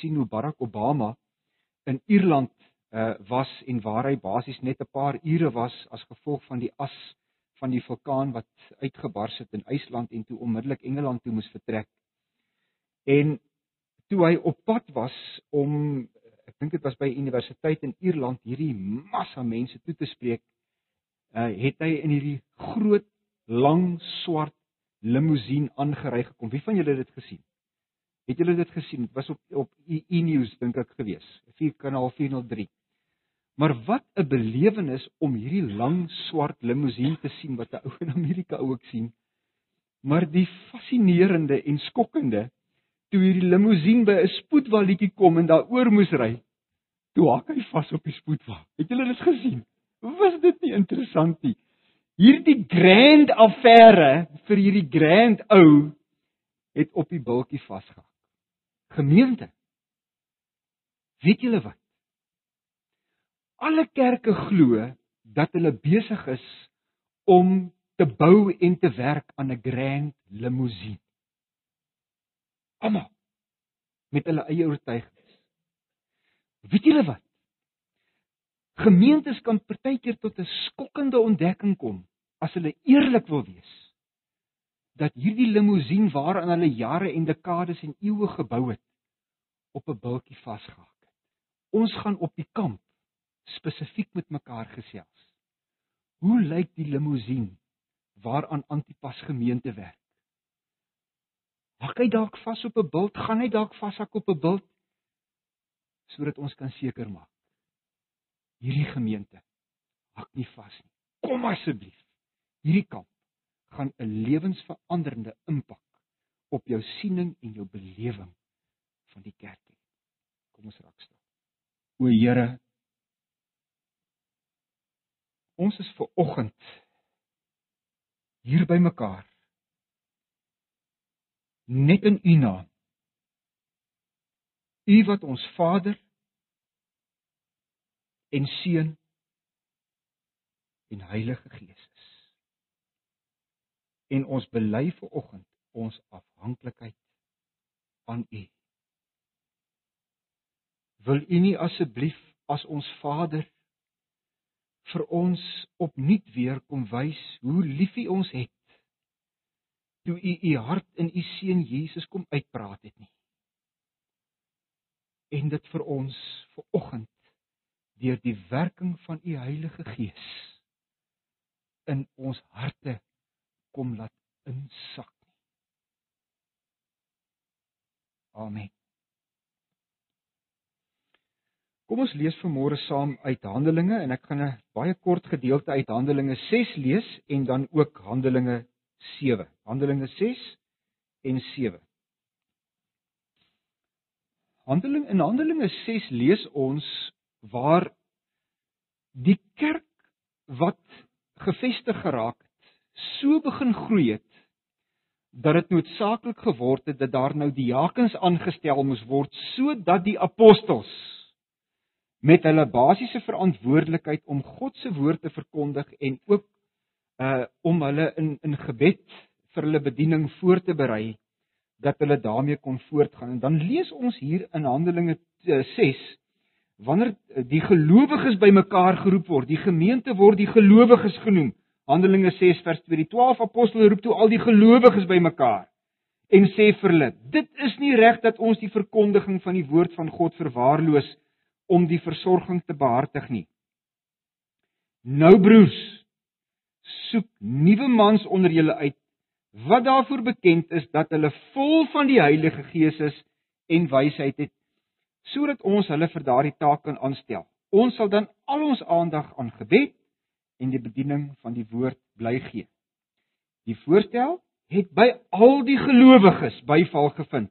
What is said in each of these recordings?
sien hoe Barack Obama in Ierland uh was en waar hy basies net 'n paar ure was as gevolg van die as van die vulkaan wat uitgebars het in IJsland en toe onmiddellik Engeland toe moes vertrek. En toe hy op pad was om ek dink dit was by universiteit in Ierland hierdie massa mense toe te spreek, uh het hy in hierdie groot lang swart limousine aangery gekom. Wie van julle het dit gesien? Het julle dit gesien? Dit was op op e-news dink ek gewees. 4 kanaal 403. Maar wat 'n belewenis om hierdie lang swart limousine te sien wat 'n ou in Amerika ook sien. Maar die fascinerende en skokkende toe hierdie limousine by 'n spoedwalietjie kom en daaroor moes ry. Toe hak hy vas op die spoedwa. Het julle dit gesien? Was dit nie interessant nie? Hierdie grand affære vir hierdie grand ou het op die bultjie vasgehak. Gemeente. Weet julle wat? Alle kerke glo dat hulle besig is om te bou en te werk aan 'n grand limousine. Almal met hulle eie oortuigings. Weet julle wat? Gemeentes kan partykeer tot 'n skokkende ontdekking kom as hulle eerlik wil wees dat hierdie limousine waaraan hulle jare en dekades en eeue gebou het op 'n bultjie vasgehak het. Ons gaan op die kamp spesifiek met mekaar gesels. Hoe lyk die limousine waaraan Antipas gemeente werk? Hak hy dalk vas op 'n bult? Gaan hy dalk vashak op 'n bult? Sodat ons kan seker maak hierdie gemeente hak nie vas nie. Kom asseblief. Hierdie kamp gaan 'n lewensveranderende impak op jou siening en jou belewing van die kerk hê. Kom ons raak stil. O Here, ons is ver oggend hier by mekaar net in U naam. U wat ons Vader en Seun en Heilige Gees. En ons bely ver oggend ons afhanklikheid aan U. Wil U nie asseblief as ons Vader vir ons opnuut weer kom wys hoe lief U ons het toe U U hart in U seun Jesus kom uitpraat het nie. En dit vir ons ver oggend deur die werking van U Heilige Gees in ons harte kom laat insak. Amen. Kom ons lees vanmôre saam uit Handelinge en ek gaan 'n baie kort gedeelte uit Handelinge 6 lees en dan ook Handelinge 7. Handelinge 6 en 7. Handeling in Handelinge 6 lees ons waar die kerk wat gevestig geraak so begin groei het dat dit noodsaaklik geword het dat daar nou diakens aangestel moes word sodat die apostels met hulle basiese verantwoordelikheid om God se woord te verkondig en ook uh om hulle in in gebed vir hulle bediening voor te berei dat hulle daarmee kon voortgaan. En dan lees ons hier in Handelinge 6 wanneer die gelowiges bymekaar geroep word, die gemeente word die gelowiges genoem. Handelinge 6 vers 2. Die 12 apostels roep toe al die gelowiges bymekaar en sê vir hulle: "Dit is nie reg dat ons die verkondiging van die woord van God verwaarloos nie." om die versorging te behartig nie. Nou broers, soek nuwe mans onder julle uit wat daarvoor bekend is dat hulle vol van die Heilige Gees is en wysheid het sodat ons hulle vir daardie taak kan aanstel. Ons sal dan al ons aandag aan gebed en die bediening van die woord bly gee. Die voorstel het by al die gelowiges byval gevind.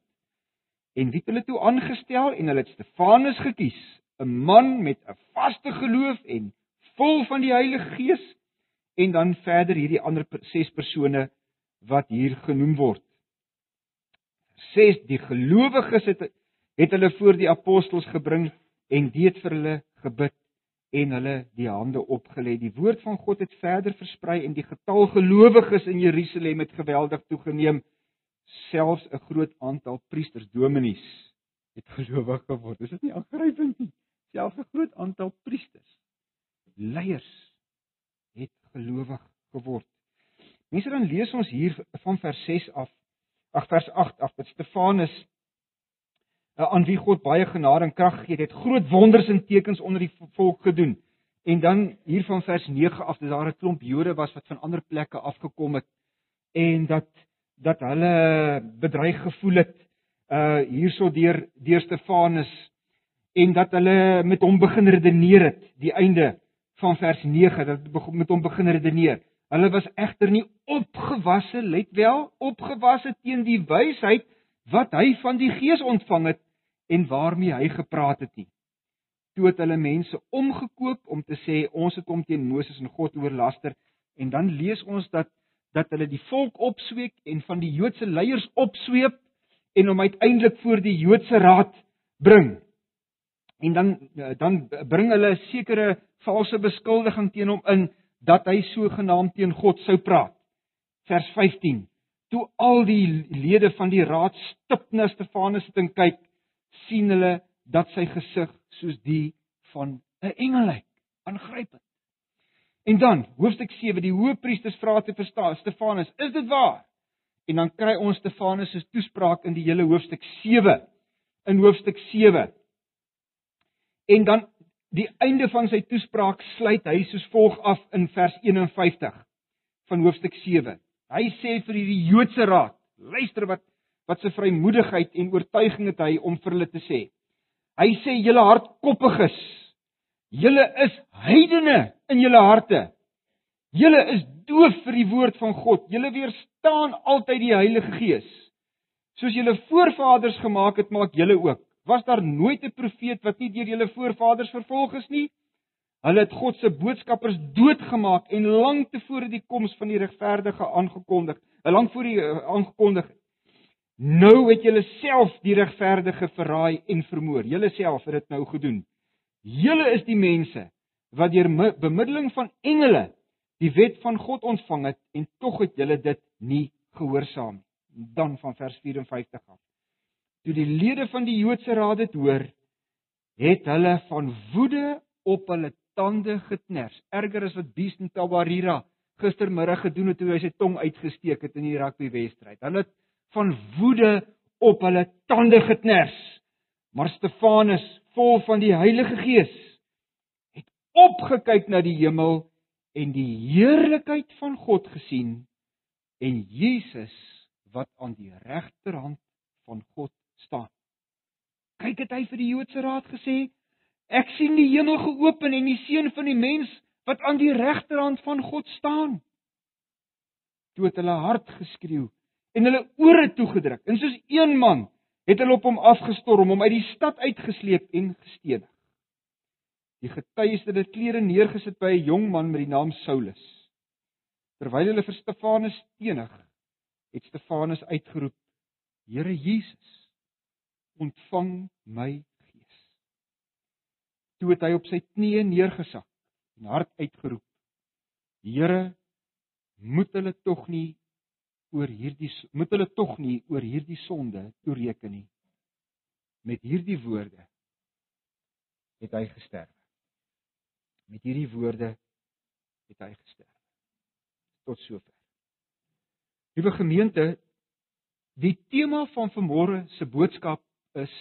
En wie het hulle toe aangestel en hulle het Stefanus gekies, 'n man met 'n vaste geloof en vol van die Heilige Gees en dan verder hierdie ander ses persone wat hier genoem word. Ses die gelowiges het het hulle voor die apostels gebring en dit vir hulle gebid en hulle die hande opgelê. Die woord van God het verder versprei en die getal gelowiges in Jerusalem het geweldig toegeneem, selfs 'n groot aantal priesters, dominees het gelowig geword. Is dit nie aangrypend nie? Selfs 'n groot aantal priesters, leiers het gelowig geword. Mense dan lees ons hier van vers 6 af, ag vers 8 af dat Stefanus aan wie God baie genade en krag gegee het, het groot wonders en tekens onder die volk gedoen. En dan hier van vers 9 af dat daar 'n klomp Jode was wat van ander plekke afgekom het en dat dat hulle bedreig gevoel het uh hierso deur deur Stefanus en dat hulle met hom begin redeneer het die einde van vers 9 dat met hom begin redeneer. Hulle was egter nie opgewasse, let wel, opgewasse teen die wysheid wat hy van die Gees ontvang het en waarmee hy gepraat het nie toe het hulle mense omgekoop om te sê ons het hom teen Moses en God oorlaster en dan lees ons dat dat hulle die volk opsweek en van die Joodse leiers opsweep en hom uiteindelik voor die Joodse raad bring. En dan dan bring hulle 'n sekere valse beskuldiging teen hom in dat hy sogenaamd teen God sou praat. Vers 15. Toe al die lede van die raad stip na Stefanus sit en kyk, sien hulle dat sy gesig soos die van 'n engel lyk, aangrypend. En dan, hoofstuk 7, die hoëpriesters vra te verstaan, Stefanus, is dit waar? En dan kry ons Stefanus se toespraak in die hele hoofstuk 7 in hoofstuk 7. En dan die einde van sy toespraak sluit hy soos volg af in vers 51 van hoofstuk 7. Hy sê vir hierdie Joodse raad, luister wat wat se vrymoedigheid en oortuiging het hy om vir hulle te sê. Hy sê julle hardkoppiges. Julle is heidene in julle harte. Julle is doof vir die woord van God. Julle weerstaan altyd die Heilige Gees. Soos julle voorvaders gemaak het, maak julle ook. Was daar nooit 'n profeet wat nie deur julle voorvaders vervolg is nie? Hulle het God se boodskappers doodgemaak en lank tevore die koms van die regverdige aangekondig. Lank voor die uh, aangekondig Nou het julle self die regverdige verraai en vermoor. Julle self het dit nou gedoen. Julle is die mense wat deur bemiddeling van engele die wet van God ontvang het en tog het julle dit nie gehoorsaam nie. Dan van vers 54 af. Toe die lede van die Joodse raad dit hoor, het hulle van woede op hulle tande geknars. Erger as wat Beesten Tabarira gistermiddag gedoen het toe hy sy tong uitgesteek het in die rugby wedstryd. Hulle het van woede op hulle tande geknars. Maar Stefanus, vol van die Heilige Gees, het opgekyk na die hemel en die heerlikheid van God gesien en Jesus wat aan die regterhand van God staan. Kyk het hy vir die Joodse raad gesê, ek sien die hemel geopen en die seun van die mens wat aan die regterhand van God staan. Toe het hulle hard geskreeu en hulle ore toegedruk. En soos een man het hulle op hom afgestorm, hom uit die stad uitgesleep en gestenig. Die getuies het hulle klere neergesit by 'n jong man met die naam Saulus. Terwyl hulle vir Stefanus stenig, het Stefanus uitgeroep: "Here Jesus, ontvang my gees." Toe het hy op sy knieë neergesak en hard uitgeroep: "Here, moet hulle tog nie oor hierdie moet hulle tog nie oor hierdie sonde toereken nie. Met hierdie woorde het hy gesterf. Met hierdie woorde het hy gesterf. Tot sover. Liewe gemeente, die tema van vanmôre se boodskap is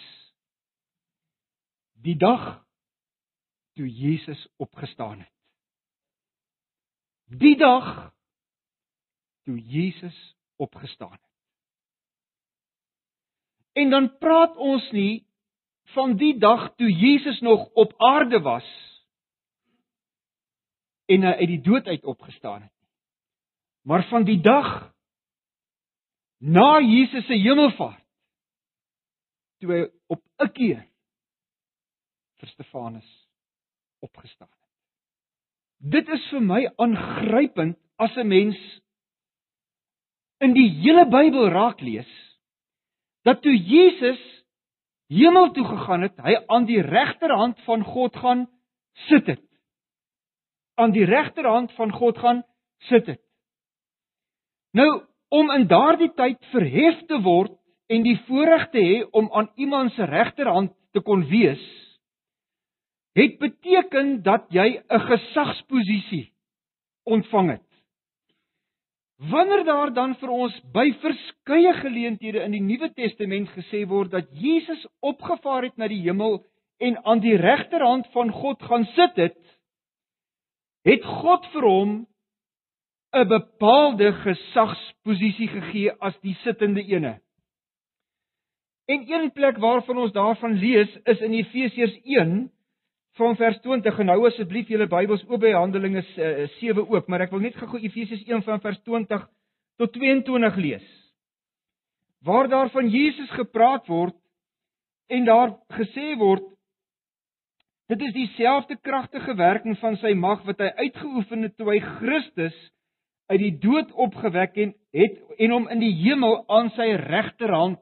die dag toe Jesus opgestaan het. Die dag toe Jesus opgestaan het. En dan praat ons nie van die dag toe Jesus nog op aarde was en hy uit die dood uit opgestaan het nie. Maar van die dag na Jesus se hemelvaart toe hy op 'n keer vir Stefanus opgestaan het. Dit is vir my aangrypend as 'n mens in die hele Bybel raak lees dat toe Jesus hemel toe gegaan het, hy aan die regterhand van God gaan sit het. Aan die regterhand van God gaan sit het. Nou om in daardie tyd verhef te word en die voorreg te hê om aan iemand se regterhand te kon wees, het beteken dat jy 'n gesagsposisie ontvang het. Wanneer daar dan vir ons by verskeie geleenthede in die Nuwe Testament gesê word dat Jesus opgevaar het na die hemel en aan die regterhand van God gaan sit het, het God vir hom 'n bepaalde gesagsposisie gegee as die sittende ene. En een plek waarvan ons daarvan lees is in Efesiërs 1 van vers 20. En hou asseblief julle Bybels oop by Handelinge 7 eh, ook, maar ek wil net gou Efesiërs 1 van vers 20 tot 22 lees. Waar daar van Jesus gepraat word en daar gesê word dit is dieselfde kragtige werking van sy mag wat hy uitgeoefen het toe hy Christus uit die dood opgewek en het en hom in die hemel aan sy regterhand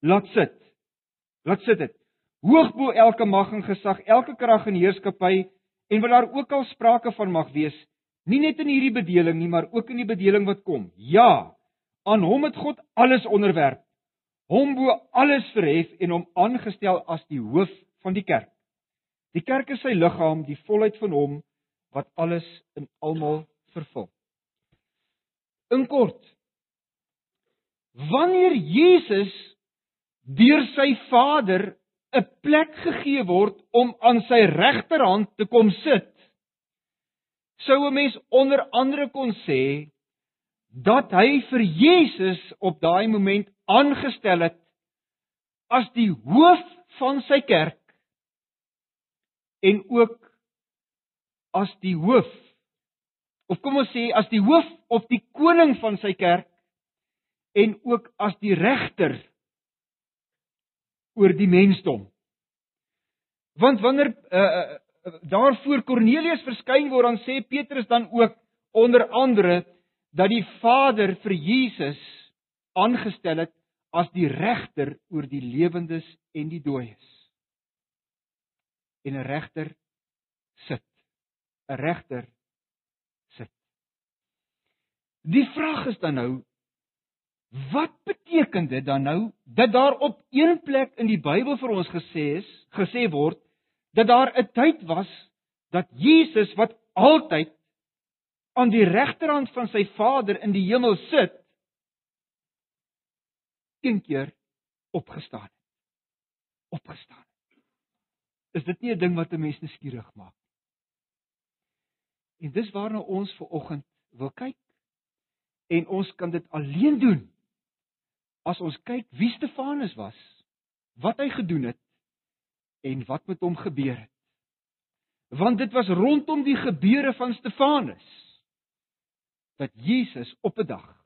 laat sit. Laat sit dit. Hoog bo elke mag en gesag, elke krag en heerskappy en wat daar ook al sprake van mag wees, nie net in hierdie bedeling nie, maar ook in die bedeling wat kom. Ja, aan hom het God alles onderwerp. Hom bo alles verhef en hom aangestel as die hoof van die kerk. Die kerk is sy liggaam, die volheid van hom wat alles in almal vervul. In kort, wanneer Jesus deur sy Vader 'n plek gegee word om aan sy regterhand te kom sit, sou 'n mens onder andere kon sê dat hy vir Jesus op daai oomblik aangestel het as die hoof van sy kerk en ook as die hoof of kom ons sê as die hoof of die koning van sy kerk en ook as die regter oor die mensdom. Want wanneer uh, uh, daar voor Kornelius verskyn word, dan sê Petrus dan ook onder andere dat die Vader vir Jesus aangestel het as die regter oor die lewendes en die dooies. En 'n regter sit. 'n Regter Die vraag is dan nou wat beteken dit dan nou dat daar op een plek in die Bybel vir ons gesê is, gesê word dat daar 'n tyd was dat Jesus wat altyd aan die regterhand van sy Vader in die hemel sit, een keer opgestaan het. Opgestaan. Is dit nie 'n ding wat 'n mens nuuskierig maak nie? En dis waarna ons ver oggend wil kyk en ons kan dit alleen doen as ons kyk wie Stefanus was, wat hy gedoen het en wat met hom gebeur het. Want dit was rondom die gebeure van Stefanus dat Jesus op 'n dag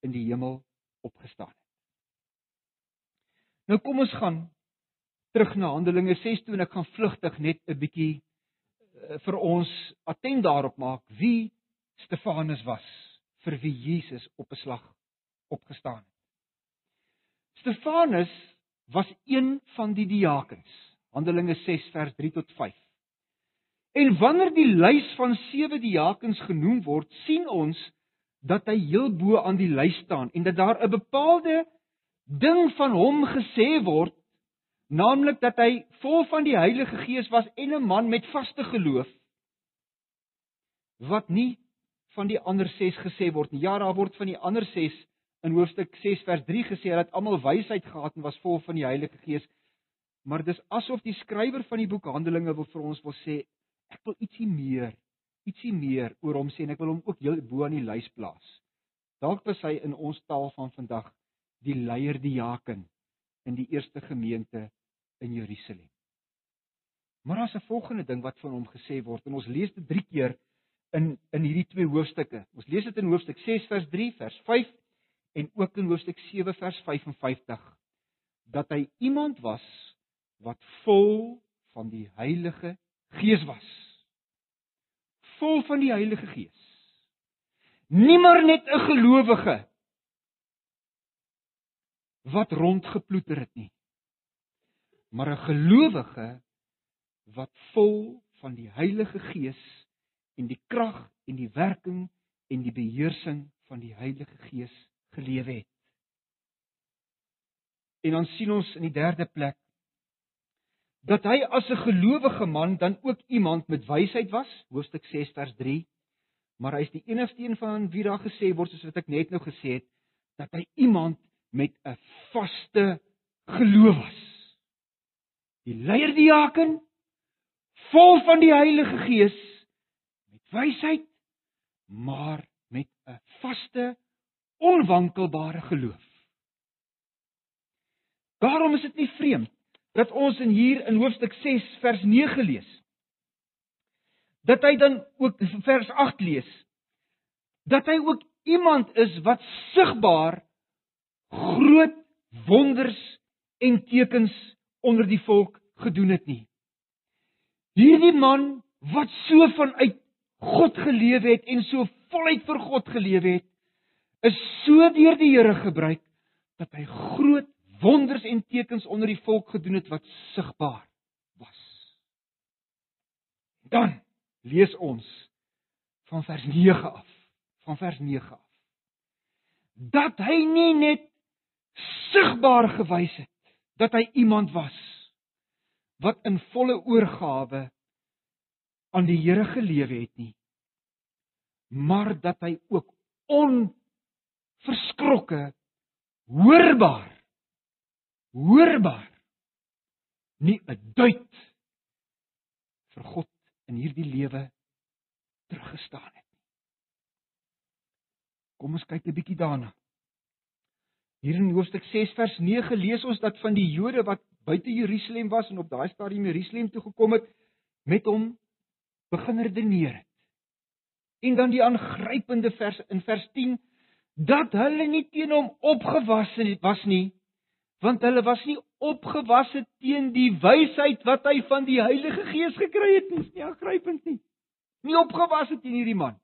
in die hemel opgestaan het. Nou kom ons gaan terug na Handelinge 6 toe en ek gaan vlugtig net 'n bietjie uh, vir ons attent daarop maak wie Stefanus was vir wie Jesus op 'n slag opgestaan het. Stefanus was een van die diakens. Handelinge 6 vers 3 tot 5. En wanneer die lys van sewe diakens genoem word, sien ons dat hy heel bo aan die lys staan en dat daar 'n bepaalde ding van hom gesê word, naamlik dat hy vol van die Heilige Gees was en 'n man met vaste geloof wat nie van die ander 6 gesê word nie. Ja, daar word van die ander 6 in hoofstuk 6 vers 3 gesê dat almal wysheid gehad en was vol van die Heilige Gees. Maar dis asof die skrywer van die boek Handelinge wil vir ons wil sê ek wil ietsie meer, ietsie meer oor hom sê en ek wil hom ook heel bo aan die lys plaas. Dalk was hy in ons taal van vandag die leier diaken in die eerste gemeente in Jerusalem. Maar daar's 'n volgende ding wat van hom gesê word en ons lees dit 3 keer in in hierdie twee hoofstukke. Ons lees dit in hoofstuk 6 vers 3, vers 5 en ook in hoofstuk 7 vers 55 dat hy iemand was wat vol van die Heilige Gees was. Vol van die Heilige Gees. Nie maar net 'n gelowige wat rondgeploeter het nie. Maar 'n gelowige wat vol van die Heilige Gees en die krag en die werking en die beheersing van die Heilige Gees gelewe het. En dan sien ons in die derde plek dat hy as 'n gelowige man dan ook iemand met wysheid was, hoofstuk 6 vers 3. Maar hy is die enigste een van wie daar gesê word soos wat ek net nou gesê het, dat hy iemand met 'n vaste geloof was. Die leier diaken vol van die Heilige Gees met wysheid maar met 'n vaste onwankelbare geloof. Daarom is dit nie vreemd dat ons in hier in hoofstuk 6 vers 9 lees. Dat hy dan ook vers 8 lees. Dat hy ook iemand is wat sigbaar groot wonders en tekens onder die volk gedoen het nie. Hierdie man wat so vanuit God geleef het en so voluit vir God geleef het, is so deur die Here gebruik dat hy groot wonders en tekens onder die volk gedoen het wat sigbaar was. Dan lees ons van vers 9 af, van vers 9 af. Dat hy nie net sigbaar gewys het dat hy iemand was wat in volle oorgawe aan die Here geleef het nie, maar dat hy ook onverskrokke hoorbaar hoorbaar nie 'n duit vir God in hierdie lewe teruggestaan het nie. Kom ons kyk 'n bietjie daarna. Hier in hoofstuk 6 vers 9 lees ons dat van die Jode wat buite Jerusalem was en op daai stadium Jerusalem toe gekom het met hom begin redeneer het. En dan die aangrypende vers in vers 10 dat hulle nie teen hom opgewas het was nie want hulle was nie opgewasse teen die wysheid wat hy van die Heilige Gees gekry het nie, nie aangrypend nie. Nie opgewasse teen hierdie man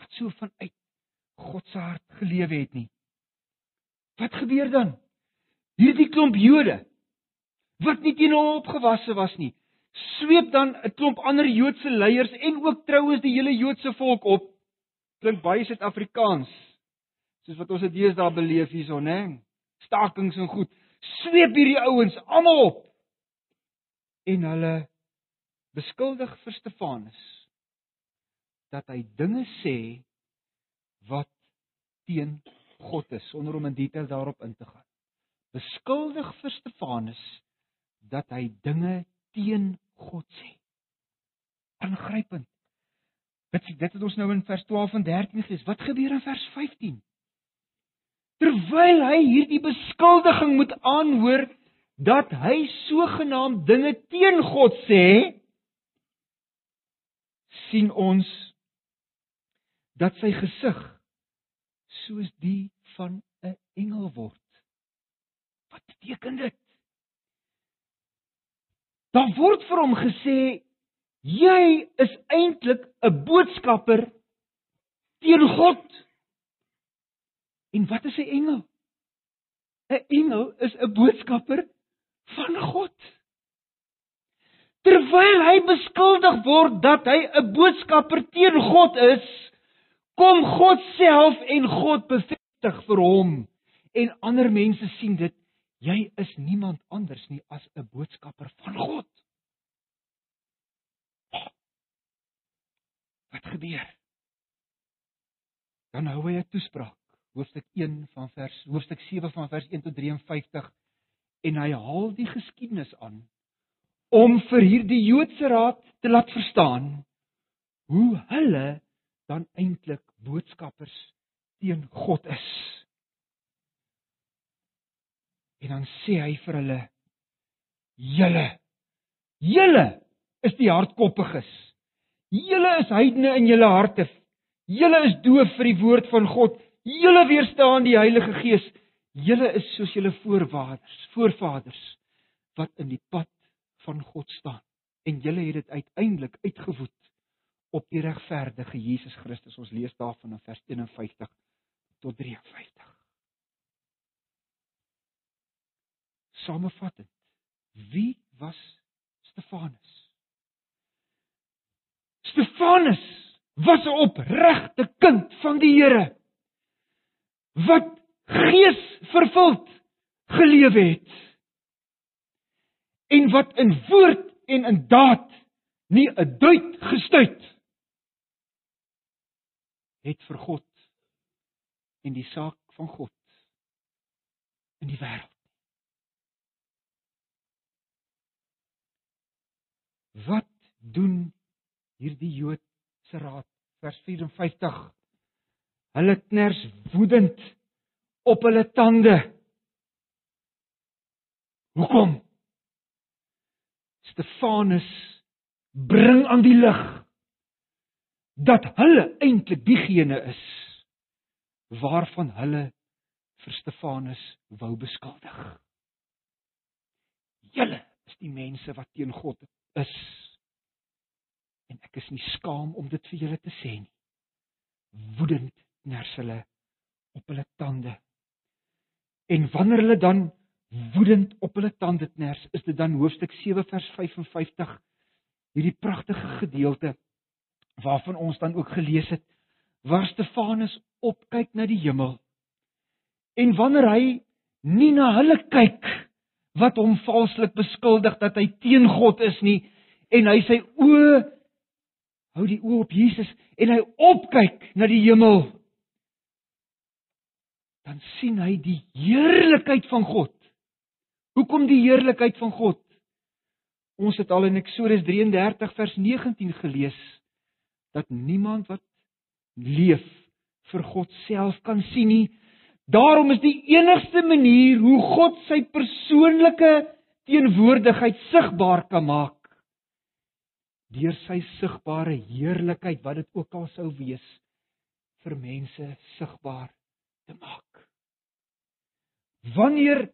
wat so vanuit God se hart gelewe het nie. Wat gebeur dan? Hierdie klomp Jode wat nie teen hom opgewasse was nie, sweep dan 'n klomp ander Joodse leiers en ook trouens die hele Joodse volk op. Klink baie Suid-Afrikaans. Soos wat ons dit deesdae beleef hierso, né? stakings en goed. Sweep hierdie ouens almal op. En hulle beskuldig vir Stefanus dat hy dinge sê wat teen God is sonder om in detail daarop in te gaan. Beskuldig vir Stefanus dat hy dinge teen God sê. Aangrypend. Dit dit het ons nou in vers 12 en 13 gelees. Wat gebeur in vers 15? terwyl hy hierdie beskuldiging moet aanhoor dat hy sogenaamd dinge teen God sê sien ons dat sy gesig soos die van 'n engel word wat beteken dit dan word vir hom gesê jy is eintlik 'n boodskapper teen God En wat is 'n engel? 'n Engel is 'n boodskapper van God. Terwyl hy beskuldig word dat hy 'n boodskapper teen God is, kom God self en God bevestig vir hom en ander mense sien dit jy is niemand anders nie as 'n boodskapper van God. Wat gebeur? Dan hou hy 'n toespraak hoofstuk 1 van vers hoofstuk 7 van vers 1 tot 53 en hy haal die geskiedenis aan om vir hierdie Joodse raad te laat verstaan hoe hulle dan eintlik boodskappers teen God is. En dan sê hy vir hulle: "Julle, julle is die hardkoppiges. Julle is heidene in julle harte. Julle is doof vir die woord van God. Julle weerstaan die Heilige Gees. Julle is soos julle voorvaders, voorvaders wat in die pad van God staan. En julle het dit uiteindelik uitgevoed op die regverdige Jesus Christus. Ons lees daarvan in vers 51 tot 53. Samevattend, wie was Stefanus? Stefanus was 'n opregte kind van die Here wat gees vervuld, gelewe het en wat in woord en in daad nie 'n duit gestuit het vir God en die saak van God in die wêreld. Wat doen hierdie Joodse raad vers 54? Hulle kners woedend op hulle tande. Hoekom? Stefanus bring aan die lig dat hulle eintlik diegene is waarvan hulle vir Stefanus wou beskuldig. Julle is die mense wat teen God is. En ek is nie skaam om dit vir julle te sê nie. Woedend ners hulle op hulle tande. En wanneer hulle dan woedend op hulle tande kners, is dit dan hoofstuk 7 vers 55 hierdie pragtige gedeelte waarvan ons dan ook gelees het waar Stefanus opkyk na die hemel. En wanneer hy nie na hulle kyk wat hom valslik beskuldig dat hy teen God is nie en hy sy oë hou die oë op Jesus en hy opkyk na die hemel dan sien hy die heerlikheid van God. Hoekom die heerlikheid van God? Ons het al in Eksodus 33 vers 19 gelees dat niemand wat leef vir God self kan sien nie. Daarom is die enigste manier hoe God sy persoonlike teenwoordigheid sigbaar kan maak deur sy sigbare heerlikheid wat dit ook al sou wees vir mense sigbaar te maak. Wanneer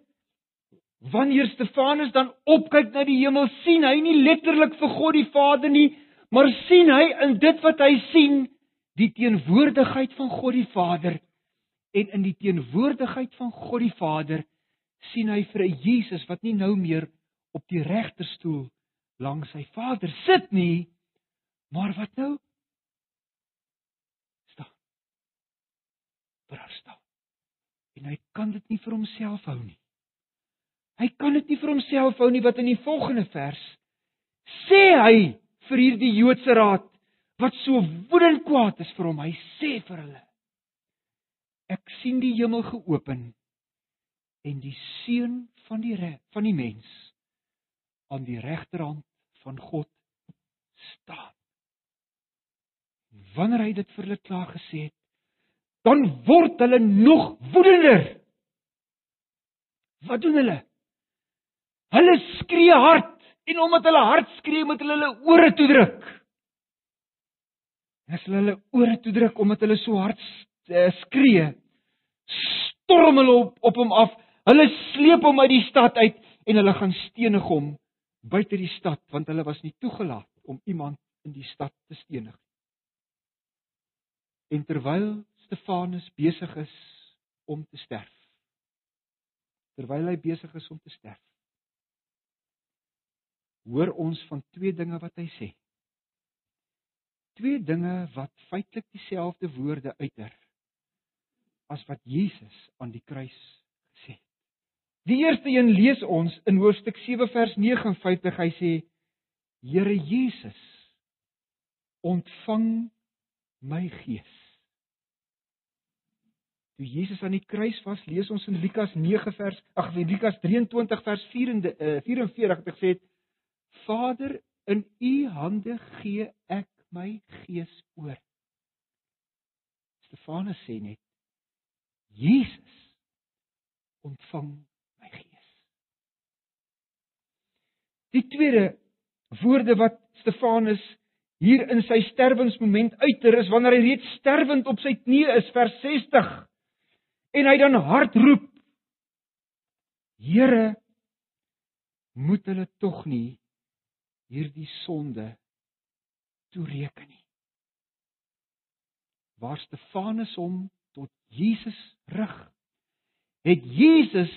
wanneer Stefanus dan opkyk na die hemel, sien hy nie letterlik vir God die Vader nie, maar sien hy in dit wat hy sien die teenwoordigheid van God die Vader en in die teenwoordigheid van God die Vader sien hy vir 'n Jesus wat nie nou meer op die regterstoel langs sy Vader sit nie, maar wat nou staan. Daar staan. En hy kan dit nie vir homself hou nie. Hy kan dit nie vir homself hou nie wat in die volgende vers sê hy vir hierdie Joodse raad wat so woedend kwaad is vir hom. Hy sê vir hulle: Ek sien die hemel geopen en die seun van die van die mens aan die regterhand van God staan. Wanneer hy dit vir hulle klaar gesê het, dan word hulle nog woedender. Wat doen hulle? Hulle skree hard en omdat hulle hard skree, moet hulle hulle ore toedruk. As hulle hulle ore toedruk omdat hulle so hard eh, skree, storm hulle op op hom af. Hulle sleep hom uit die stad uit en hulle gaan stenig hom buite die stad want hulle was nie toegelaat om iemand in die stad te stenig. En terwyl Stefanus besig is om te sterf. Terwyl hy besig is om te sterf. Hoor ons van twee dinge wat hy sê. Twee dinge wat feitelik dieselfde woorde uiter as wat Jesus aan die kruis gesê het. Die eerste een lees ons in hoofstuk 7 vers 59. Hy sê: Here Jesus, ontvang my gees. Toe Jesus aan die kruis was, lees ons in Lukas 9 vers ag in Lukas 23 vers 44 het gesê: Vader, in U hande gee ek my gees oor. Stefanus sê net: Jesus ontvang my gees. Die tweede woorde wat Stefanus hier in sy sterwensmoment uiter is wanneer hy reeds sterwend op sy knie is vers 60 en hy dan hard roep Here moet hulle tog nie hierdie sonde toereken nie. Waar Stefanus hom tot Jesus rig het Jesus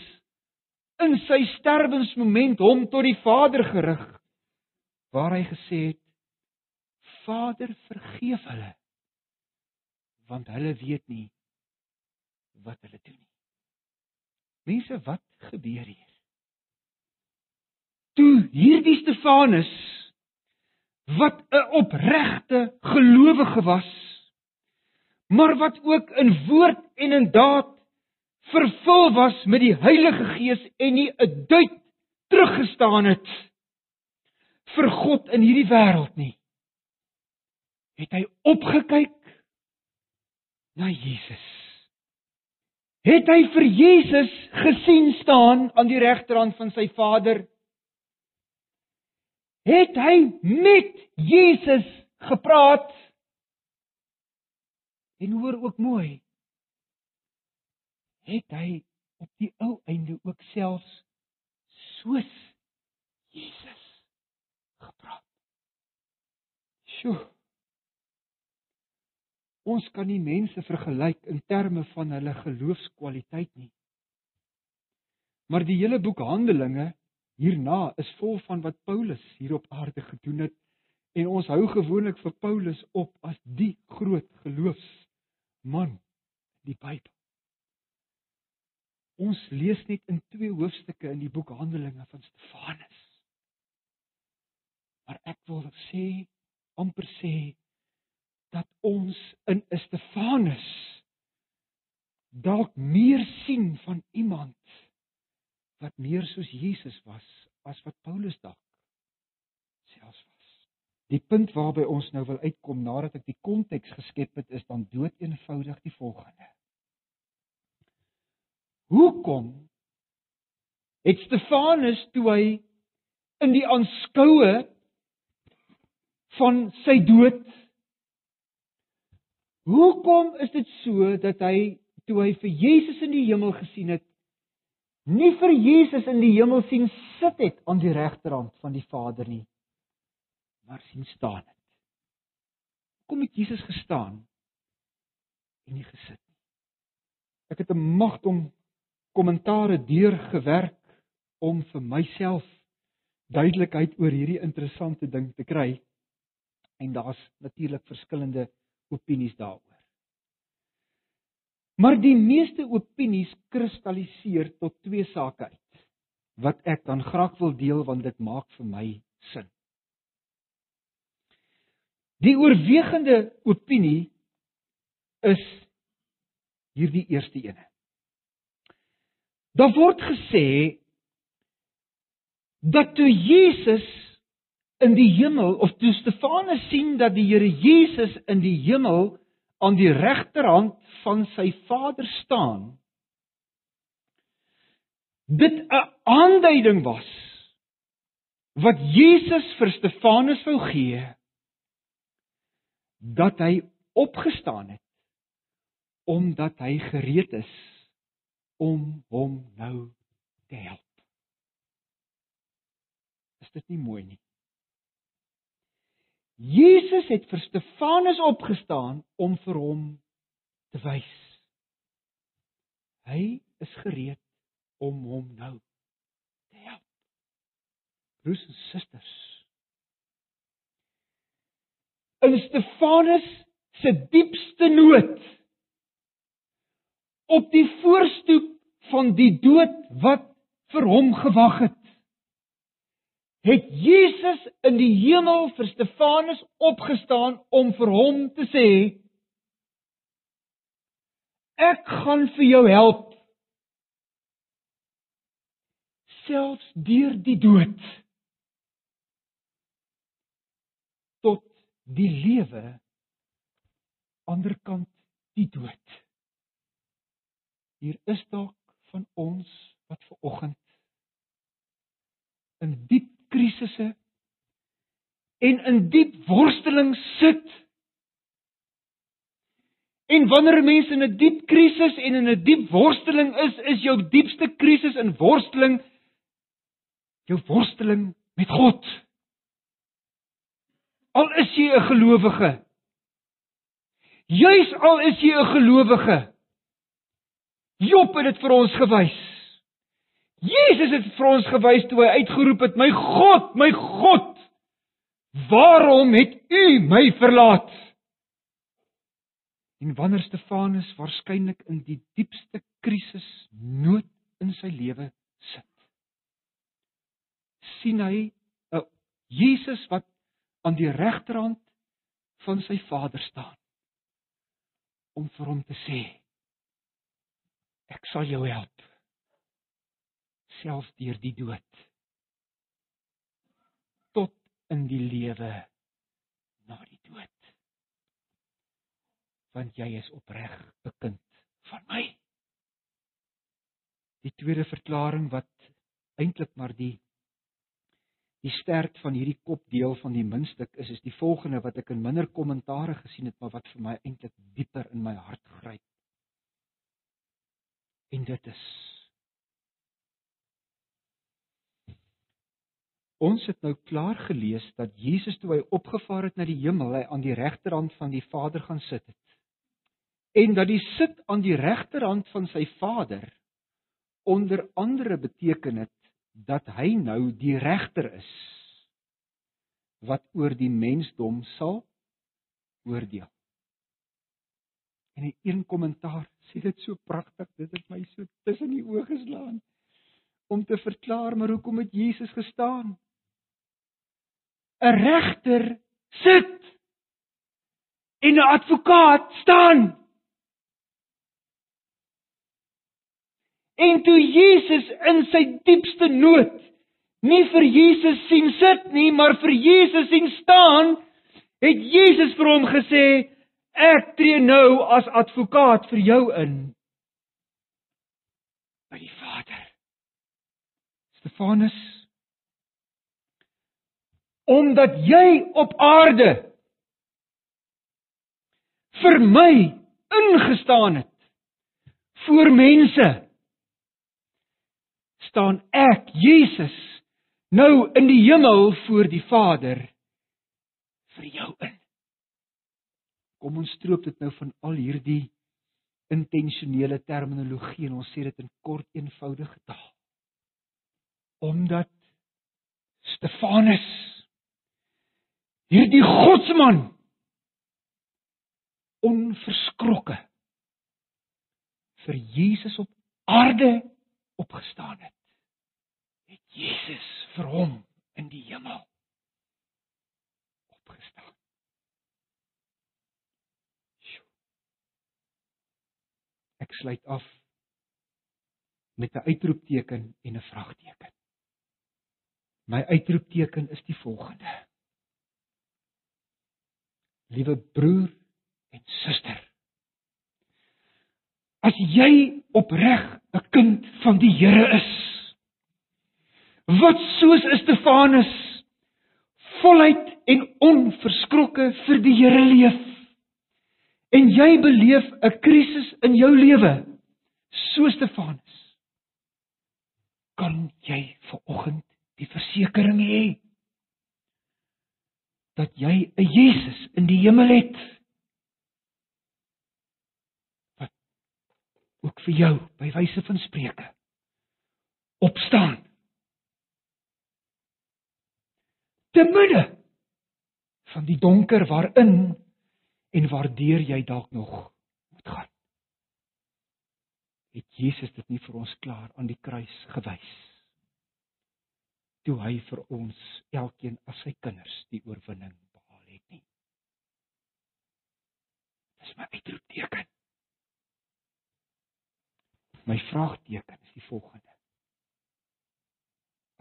in sy sterwensmoment hom tot die Vader gerig waar hy gesê het Vader vergeef hulle want hulle weet nie wat hulle doen nie. Mense, wat gebeur hier? Toe hierdie Stefanus wat 'n opregte gelowige was, maar wat ook in woord en in daad vervul was met die Heilige Gees en nie 'n duit teruggestaan het vir God in hierdie wêreld nie. Het hy opgekyk na Jesus. Het hy vir Jesus gesien staan aan die regterhand van sy Vader? Het hy met Jesus gepraat? En hoor ook mooi. Het hy op die ou einde ook selfs soos Jesus gepraat? Sjoe. Ons kan nie mense vergelyk in terme van hulle geloofskwaliteit nie. Maar die hele boek Handelinge hierna is vol van wat Paulus hier op aarde gedoen het en ons hou gewoonlik vir Paulus op as die groot geloofsman die Bybel. Ons lees net in twee hoofstukke in die boek Handelinge van Stefanus. Maar ek wil sê amper sê dat ons in Stefanus dalk meer sien van iemand wat meer soos Jesus was as wat Paulus dalk selfs was. Die punt waarby ons nou wil uitkom nadat ek die konteks geskep het is dan dood eenvoudig die volgende. Hoekom het Stefanus toe hy in die aanskoue van sy dood Hoekom is dit so dat hy toe hy vir Jesus in die hemel gesien het, nie vir Jesus in die hemel sien sit het aan die regterhand van die Vader nie, maar sien staan het? Kom het Jesus gestaan en nie gesit nie. Ek het 'n magtom kommentare deurgewerk om vir myself duidelikheid oor hierdie interessante ding te kry. En daar's natuurlik verskillende opinies daaroor. Maar die meeste opinies kristalliseer tot twee sake uit wat ek dan graag wil deel want dit maak vir my sin. Die oorwegende opinie is hierdie eerste ene. Daar word gesê dat toe Jesus in die hemel of toe Stefanus sien dat die Here Jesus in die hemel aan die regterhand van sy Vader staan dit 'n aanduiding was wat Jesus vir Stefanus wou gee dat hy opgestaan het omdat hy gereed is om hom nou te help. Is dit nie mooi nie? Jesus het vir Stefanus opgestaan om vir hom te wys. Hy is gereed om hom nou te help. Broers en susters. In Stefanus se diepste nood op die voorstoep van die dood wat vir hom gewag het. Het Jesus in die hemel vir Stefanus opgestaan om vir hom te sê ek gaan vir jou help. Selfs deur die dood tot die lewe aanderkant die dood hier is dalk van ons wat ver oggend in diep krisisse en in diep worsteling sit. En wanneer 'n mens in 'n diep krisis en in 'n diep worsteling is, is jou diepste krisis en worsteling jou worsteling met God. Al is jy 'n gelowige. Juis al is jy 'n gelowige. Job het dit vir ons gewys. Jesus het vir ons gewys toe hy uitgeroep het: "My God, my God, waarom het U my verlaat?" En wanneer Stefanus waarskynlik in die diepste krisis nood in sy lewe sit. sien hy 'n Jesus wat aan die regterhand van sy Vader staan om vir hom te sê ek sal jou help selfs deur die dood. Tot in die lewe na die dood. Want jy is opreg 'n kind van my. Die tweede verklaring wat eintlik maar die die sterk van hierdie kopdeel van die muntstuk is is die volgende wat ek in minder kommentare gesien het maar wat vir my eintlik dieper in my hart gryp. En dit is Ons het nou klaar gelees dat Jesus toe hy opgevaar het na die hemel, hy aan die regterhand van die Vader gaan sit het. En dat die sit aan die regterhand van sy Vader onder andere beteken het dat hy nou die regter is wat oor die mensdom sal oordeel. En 'n een kommentaar sê dit so pragtig, dit het my so tussen die oë geslaan om te verklaar maar hoekom het Jesus gestaan? 'n Regter sit en 'n advokaat staan. En toe Jesus in sy diepste nood nie vir Jesus sien sit nie, maar vir Jesus sien staan, het Jesus vir hom gesê, ek tree nou as advokaat vir jou in by die Vader. Stefanus omdat jy op aarde vir my ingestaan het voor mense staan ek, Jesus, nou in die hemel voor die Vader vir jou in. Kom ons stroop dit nou van al hierdie intentionele terminologie en ons sê dit in kort eenvoudige taal. Omdat Stefanus hierdie godsman onverskrokke vir Jesus op aarde opgestaan het het Jesus vir hom in die hemel opgestaan. Ek sluit af met 'n uitroepteken en 'n vraagteken. My uitroepteken is die volgende. Liewe broer en suster, as jy opreg 'n kind van die Here is, wat soos Stefanus voluit en onverskrokke vir die Here leef. En jy beleef 'n krisis in jou lewe, so Stefanus. Kan jy ver oggend die versekering hê dat jy 'n Jesus in die hemel het? Wat ook vir jou by wyse van spreuke opstaan te midde van die donker waarin en waardeur jy dalk nog moet gaan. Het Jesus dit nie vir ons klaar aan die kruis gewys? Toe hy vir ons elkeen as sy kinders die oorwinning behaal het nie. Dis my uitroepteken. My vraagteken is die volgende.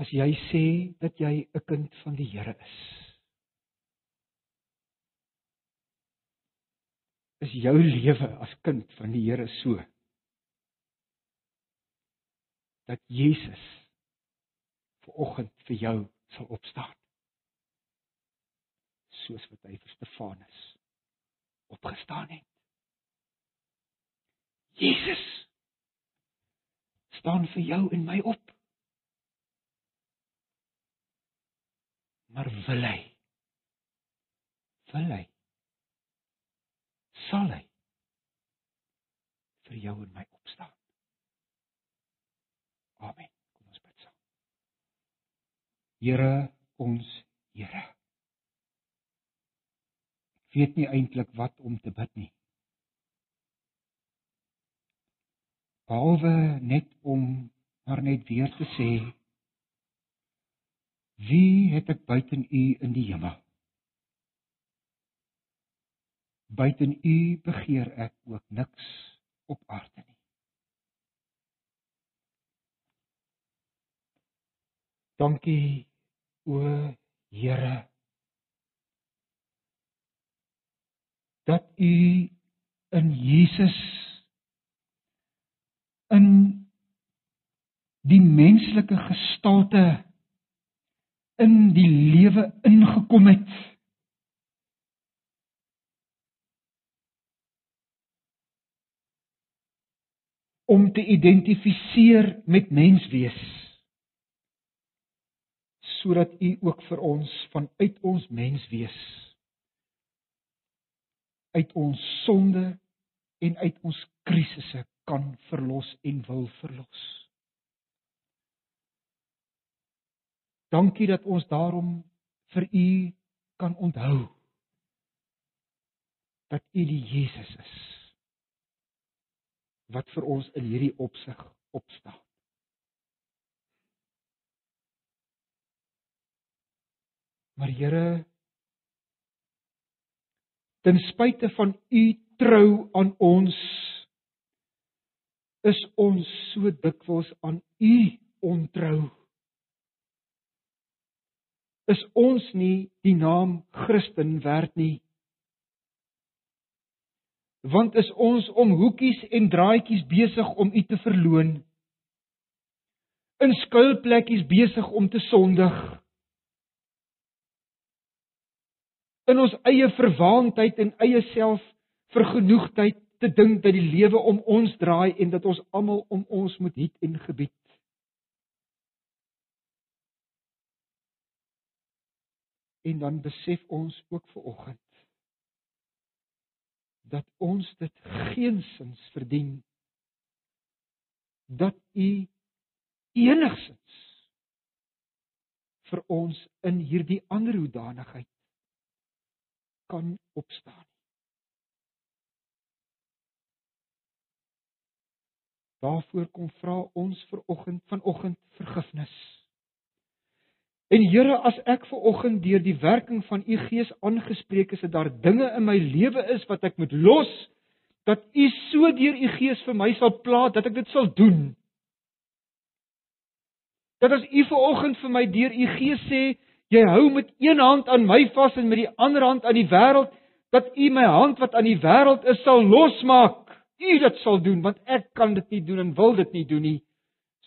As jy sê dat jy 'n kind van die Here is. Is jou lewe as kind van die Here so dat Jesus ver oggend vir jou sal opstaan. Soos wat hy vir Stefanus opgestaan het. Jesus staan vir jou en my op. maar wil hy wil hy sal hy vir jou en my opstaan. Amen. Kom ons bid saam. Here ons Here. Ek weet nie eintlik wat om te bid nie. Behalwe net om maar net weer te sê wie het ek buiten u in die hemel buiten u begeer ek ook niks op aarde nie dankie o Here dat u in Jesus in die menslike gestalte in die lewe ingekom het. Om te identifiseer met menswees sodat u ook vir ons vanuit ons menswees uit ons sonde en uit ons krisisse kan verlos en wil verlos. Dankie dat ons daarom vir u kan onthou dat u die Jesus is wat vir ons in hierdie opsig opstaan. Maar Here ten spyte van u trou aan ons is ons so dikwels aan u ontrou is ons nie die naam Christen werd nie want is ons om hoekies en draadjies besig om u te verloon in skuilplekkies besig om te sondig in ons eie verwaandheid en eie self vergenoegdheid te dink dat die lewe om ons draai en dat ons almal om ons moet hiet en gebied. En dan besef ons ook ver oggend dat ons dit geensins verdien dat u enigsins vir ons in hierdie ander hoedanigheid kan opstaan. Daarvoor kom vra ons ver oggend vanoggend vergifnis. En Here, as ek ver oggend deur die werking van u Gees aangespreek is dat daar dinge in my lewe is wat ek moet los, dat u so deur u Gees vir my sal plaas dat ek dit sal doen. Dat as u ver oggend vir my deur u Gees sê, jy hou met een hand aan my vas en met die ander hand aan die wêreld dat u my hand wat aan die wêreld is sal losmaak. U dit sal doen want ek kan dit nie doen en wil dit nie doen nie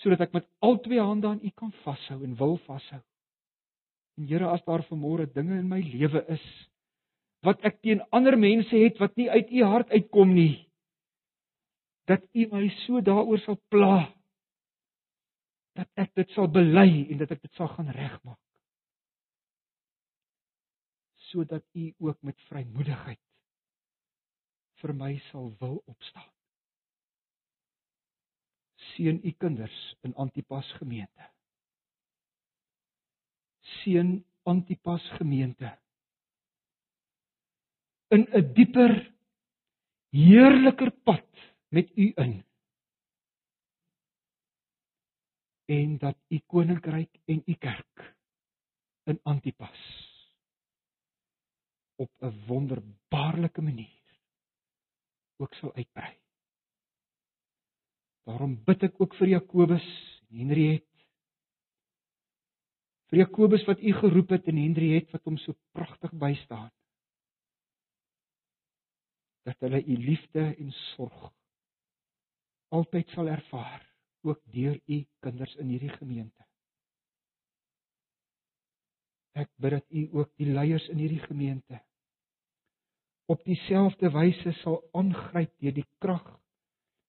sodat ek met al twee hande aan u kan vashou en wil vashou. En Here as daar vanmôre dinge in my lewe is wat ek teen ander mense het wat nie uit u hart uitkom nie dat u my so daaroor sal pla dat ek dit sal bely en dat ek dit sal gaan regmaak sodat u ook met vrymoedigheid vir my sal wil opstaan. Seën u kinders in Antipas gemeente. Seën Antipas gemeente in 'n dieper heerliker pad met u in. En dat u koninkryk en u kerk in Antipas op 'n wonderbaarlike manier ook sal uitbrei. Daarom bid ek ook vir Jakobus en Henriet. Vir Jakobus wat u geroep het en Henriet wat hom so pragtig bystaan. Dat hulle u liefde en sorg altyd sal ervaar, ook deur u kinders in hierdie gemeente. Ek bid dat U ook die leiers in hierdie gemeente op dieselfde wyse sal aangryp deur die krag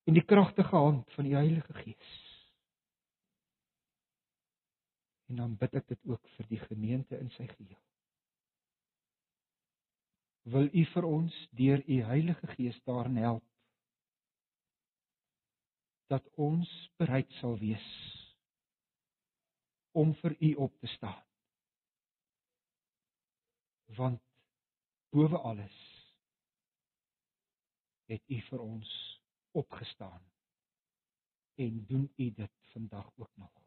en die kragtige hand van die Heilige Gees. En dan bid ek dit ook vir die gemeente in sy geheel. Wil U vir ons deur U Heilige Gees daarin help dat ons bereid sal wees om vir U op te staan want bowe alles het u vir ons opgestaan en doen u dit vandag ook nog.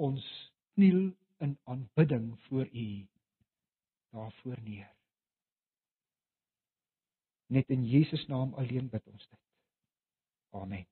Ons kniel in aanbidding voor u daarvoor neer. Net in Jesus naam alleen bid ons dit. Amen.